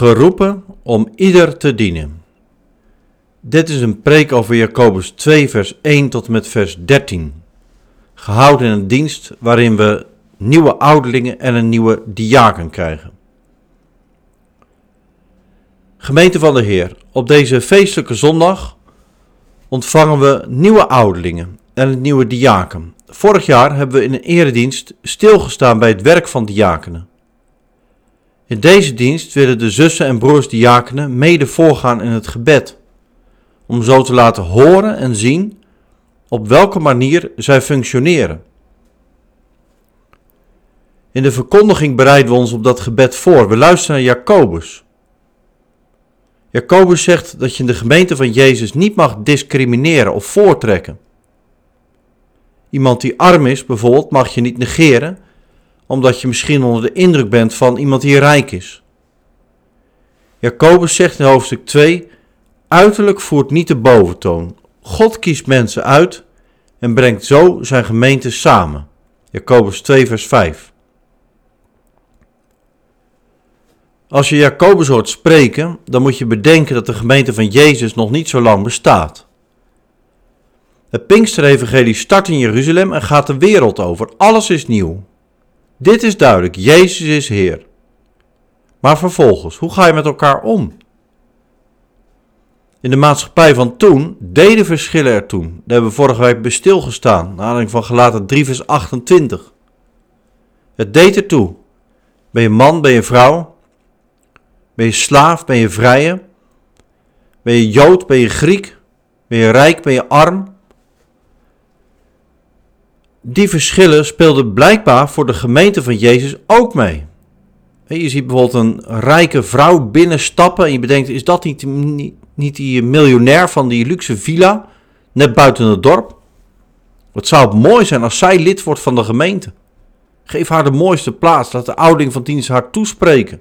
Geroepen om ieder te dienen. Dit is een preek over Jacobus 2, vers 1 tot en met vers 13. Gehouden in een dienst waarin we nieuwe ouderlingen en een nieuwe diaken krijgen. Gemeente van de Heer, op deze feestelijke zondag ontvangen we nieuwe ouderlingen en een nieuwe diaken. Vorig jaar hebben we in een eredienst stilgestaan bij het werk van diakenen. In deze dienst willen de zussen en broers diakenen mede voorgaan in het gebed, om zo te laten horen en zien op welke manier zij functioneren. In de verkondiging bereiden we ons op dat gebed voor. We luisteren naar Jacobus. Jacobus zegt dat je in de gemeente van Jezus niet mag discrimineren of voortrekken. Iemand die arm is bijvoorbeeld mag je niet negeren omdat je misschien onder de indruk bent van iemand die rijk is. Jacobus zegt in hoofdstuk 2: Uiterlijk voert niet de boventoon. God kiest mensen uit en brengt zo zijn gemeente samen. Jacobus 2, vers 5. Als je Jacobus hoort spreken, dan moet je bedenken dat de gemeente van Jezus nog niet zo lang bestaat. Het Pinksterevangelie start in Jeruzalem en gaat de wereld over. Alles is nieuw. Dit is duidelijk, Jezus is Heer. Maar vervolgens, hoe ga je met elkaar om? In de maatschappij van toen deden verschillen er toen. Daar hebben we vorige week bij stilgestaan, naar aanleiding van gelaten 3 vers 28. Het deed ertoe. Ben je man, ben je vrouw? Ben je slaaf, ben je vrije? Ben je Jood, ben je Griek? Ben je rijk, ben je arm? Die verschillen speelden blijkbaar voor de gemeente van Jezus ook mee. Je ziet bijvoorbeeld een rijke vrouw binnenstappen en je bedenkt, is dat niet, niet, die miljonair van die luxe villa, net buiten het dorp? Wat zou het mooi zijn als zij lid wordt van de gemeente. Geef haar de mooiste plaats, laat de ouding van dienst haar toespreken.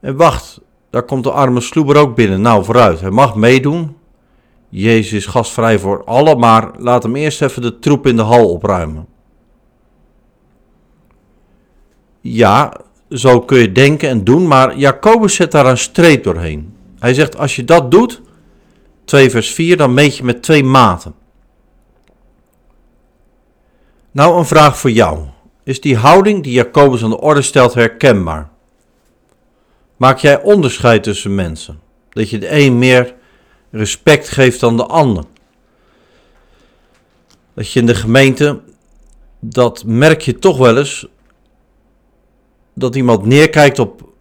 En wacht, daar komt de arme sloeber ook binnen. Nou, vooruit, hij mag meedoen, Jezus is gastvrij voor allen, maar laat hem eerst even de troep in de hal opruimen. Ja, zo kun je denken en doen, maar Jacobus zet daar een streep doorheen. Hij zegt, als je dat doet, 2 vers 4, dan meet je met twee maten. Nou, een vraag voor jou. Is die houding die Jacobus aan de orde stelt herkenbaar? Maak jij onderscheid tussen mensen? Dat je de een meer respect geeft dan de ander. Dat je in de gemeente, dat merk je toch wel eens, dat iemand neerkijkt op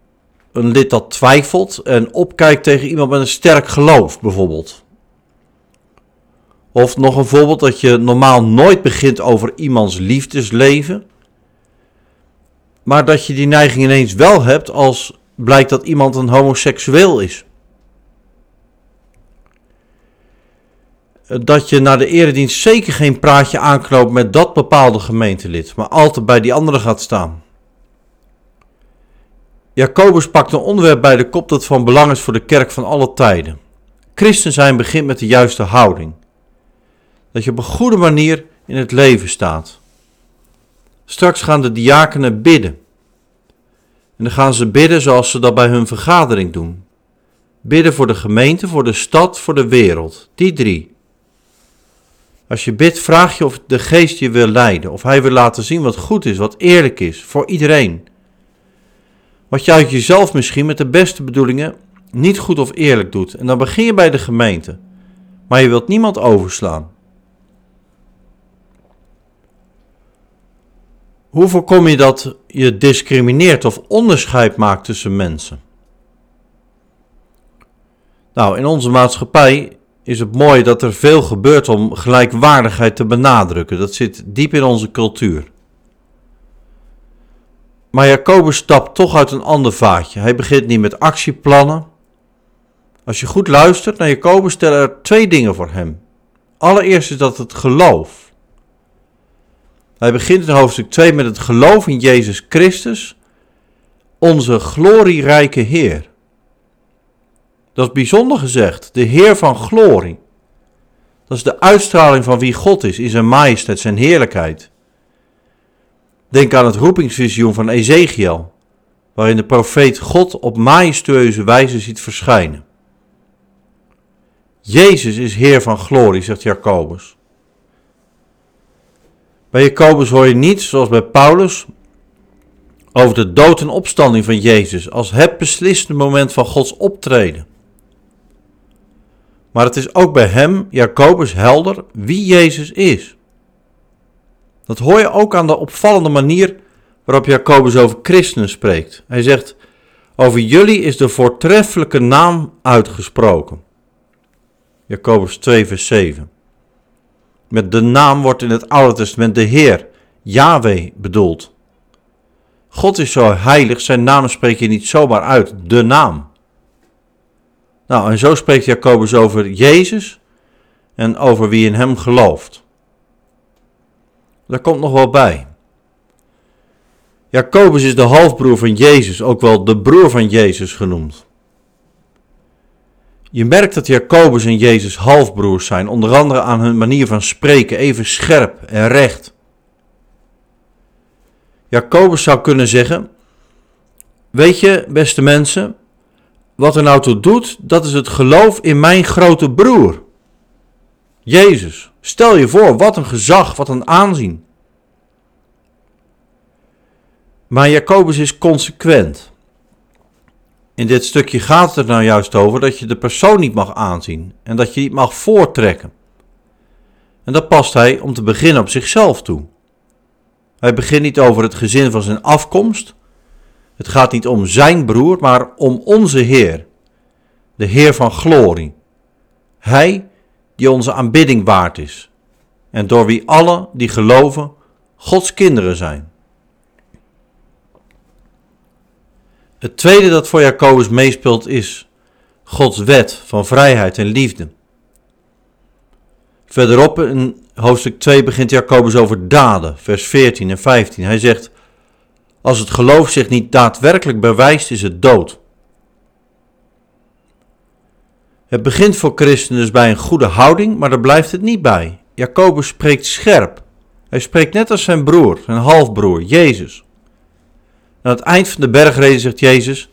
een lid dat twijfelt en opkijkt tegen iemand met een sterk geloof, bijvoorbeeld. Of nog een voorbeeld dat je normaal nooit begint over iemands liefdesleven, maar dat je die neiging ineens wel hebt als blijkt dat iemand een homoseksueel is. Dat je naar de eredienst zeker geen praatje aanknoopt met dat bepaalde gemeentelid, maar altijd bij die andere gaat staan. Jacobus pakt een onderwerp bij de kop dat van belang is voor de kerk van alle tijden. Christen zijn begint met de juiste houding. Dat je op een goede manier in het leven staat. Straks gaan de diakenen bidden. En dan gaan ze bidden zoals ze dat bij hun vergadering doen. Bidden voor de gemeente, voor de stad, voor de wereld. Die drie. Als je bidt, vraag je of de geest je wil leiden, of hij wil laten zien wat goed is, wat eerlijk is, voor iedereen. Wat je uit jezelf misschien met de beste bedoelingen niet goed of eerlijk doet. En dan begin je bij de gemeente, maar je wilt niemand overslaan. Hoe voorkom je dat je discrimineert of onderscheid maakt tussen mensen? Nou, in onze maatschappij is het mooi dat er veel gebeurt om gelijkwaardigheid te benadrukken. Dat zit diep in onze cultuur. Maar Jacobus stapt toch uit een ander vaatje. Hij begint niet met actieplannen. Als je goed luistert naar Jacobus, stellen er twee dingen voor hem. Allereerst is dat het geloof. Hij begint in hoofdstuk 2 met het geloof in Jezus Christus, onze glorierijke Heer. Dat is bijzonder gezegd. De Heer van glorie. Dat is de uitstraling van wie God is, in zijn majesteit, zijn heerlijkheid. Denk aan het roepingsvisioen van Ezekiel. waarin de profeet God op majestueuze wijze ziet verschijnen. Jezus is Heer van glorie, zegt Jacobus. Bij Jacobus hoor je niet, zoals bij Paulus, over de dood en opstanding van Jezus als het beslissende moment van Gods optreden. Maar het is ook bij hem, Jacobus, helder wie Jezus is. Dat hoor je ook aan de opvallende manier waarop Jacobus over christenen spreekt. Hij zegt: Over jullie is de voortreffelijke naam uitgesproken. Jacobus 2, vers 7. Met de naam wordt in het Oude Testament de Heer, Yahweh, bedoeld. God is zo heilig, zijn naam spreek je niet zomaar uit, de naam. Nou, en zo spreekt Jacobus over Jezus en over wie in hem gelooft. Daar komt nog wel bij. Jacobus is de halfbroer van Jezus, ook wel de broer van Jezus genoemd. Je merkt dat Jacobus en Jezus halfbroers zijn, onder andere aan hun manier van spreken, even scherp en recht. Jacobus zou kunnen zeggen: Weet je, beste mensen, wat er nou toe doet, dat is het geloof in mijn grote broer. Jezus, stel je voor, wat een gezag, wat een aanzien. Maar Jacobus is consequent. In dit stukje gaat het er nou juist over dat je de persoon niet mag aanzien en dat je niet mag voortrekken. En dat past hij om te beginnen op zichzelf toe. Hij begint niet over het gezin van zijn afkomst. Het gaat niet om zijn broer, maar om onze Heer, de Heer van glorie. Hij die onze aanbidding waard is en door wie alle die geloven Gods kinderen zijn. Het tweede dat voor Jacobus meespeelt is Gods wet van vrijheid en liefde. Verderop in hoofdstuk 2 begint Jacobus over daden, vers 14 en 15. Hij zegt: Als het geloof zich niet daadwerkelijk bewijst, is het dood. Het begint voor christenen dus bij een goede houding, maar daar blijft het niet bij. Jacobus spreekt scherp. Hij spreekt net als zijn broer, zijn halfbroer, Jezus. Aan het eind van de bergreden zegt Jezus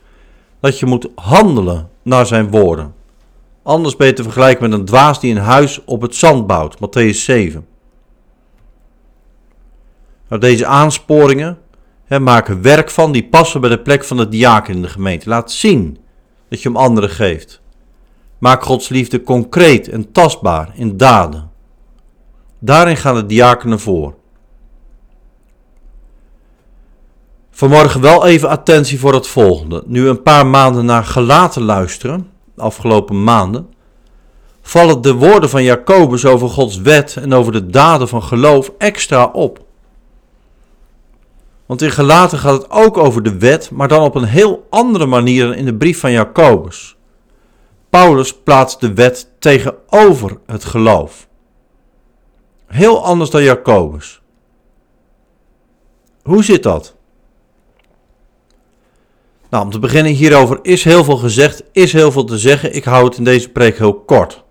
dat je moet handelen naar zijn woorden. Anders ben je te vergelijken met een dwaas die een huis op het zand bouwt. Matthäus 7. Nou, deze aansporingen maken werk van die passen bij de plek van de diaken in de gemeente. Laat zien dat je hem anderen geeft. Maak Gods liefde concreet en tastbaar in daden. Daarin gaan de diakenen voor. Vanmorgen wel even attentie voor het volgende. Nu een paar maanden naar gelaten luisteren, de afgelopen maanden, vallen de woorden van Jacobus over Gods wet en over de daden van geloof extra op. Want in gelaten gaat het ook over de wet, maar dan op een heel andere manier dan in de brief van Jacobus. Paulus plaatst de wet tegenover het geloof. Heel anders dan Jacobus. Hoe zit dat? Nou, om te beginnen hierover is heel veel gezegd, is heel veel te zeggen. Ik hou het in deze preek heel kort.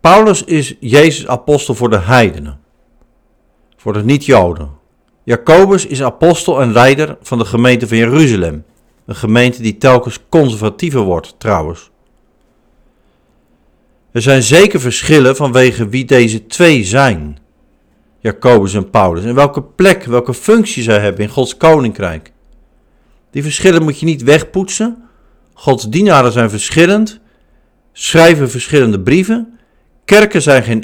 Paulus is Jezus apostel voor de heidenen, voor de niet-Joden. Jacobus is apostel en leider van de gemeente van Jeruzalem, een gemeente die telkens conservatiever wordt trouwens. Er zijn zeker verschillen vanwege wie deze twee zijn, Jacobus en Paulus, en welke plek, welke functie zij hebben in Gods koninkrijk. Die verschillen moet je niet wegpoetsen. Gods dienaren zijn verschillend, schrijven verschillende brieven. Kerken zijn geen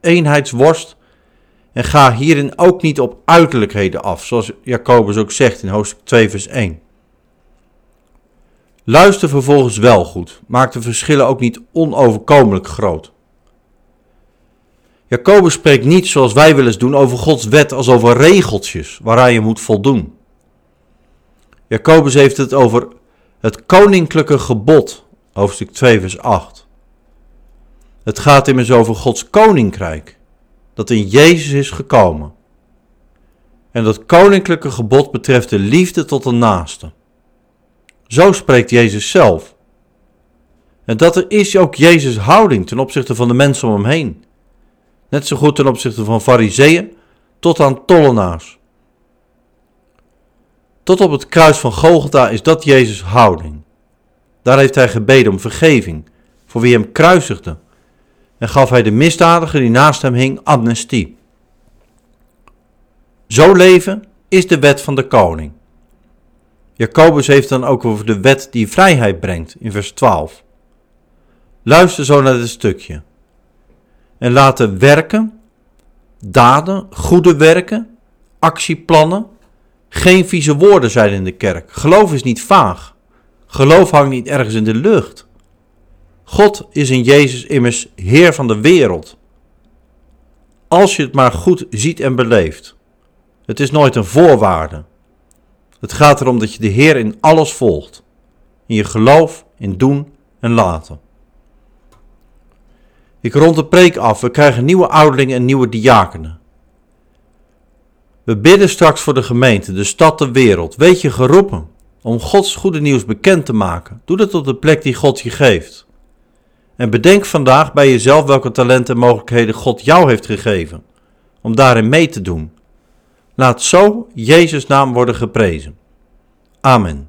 eenheidsworst. En ga hierin ook niet op uiterlijkheden af, zoals Jacobus ook zegt in hoofdstuk 2, vers 1. Luister vervolgens wel goed, maak de verschillen ook niet onoverkomelijk groot. Jacobus spreekt niet zoals wij willen eens doen over Gods wet als over regeltjes waaraan je moet voldoen. Jacobus heeft het over het koninklijke gebod, hoofdstuk 2, vers 8. Het gaat immers over Gods koninkrijk, dat in Jezus is gekomen. En dat koninklijke gebod betreft de liefde tot de naaste. Zo spreekt Jezus zelf. En dat is ook Jezus' houding ten opzichte van de mensen om hem heen. Net zo goed ten opzichte van fariseeën tot aan tollenaars. Tot op het kruis van Golgotha is dat Jezus' houding. Daar heeft hij gebeden om vergeving voor wie hem kruisigde en gaf hij de misdadiger die naast hem hing amnestie. Zo leven is de wet van de koning. Jacobus heeft dan ook over de wet die vrijheid brengt in vers 12. Luister zo naar dit stukje. En laten werken, daden, goede werken, actieplannen, geen vieze woorden zijn in de kerk. Geloof is niet vaag. Geloof hangt niet ergens in de lucht. God is in Jezus immers Heer van de wereld. Als je het maar goed ziet en beleeft. Het is nooit een voorwaarde. Het gaat erom dat je de Heer in alles volgt. In je geloof, in doen en laten. Ik rond de preek af. We krijgen nieuwe ouderlingen en nieuwe diakenen. We bidden straks voor de gemeente, de stad, de wereld. Weet je geroepen om Gods goede nieuws bekend te maken. Doe dat op de plek die God je geeft. En bedenk vandaag bij jezelf welke talenten en mogelijkheden God jou heeft gegeven om daarin mee te doen. Laat zo Jezus' naam worden geprezen. Amen.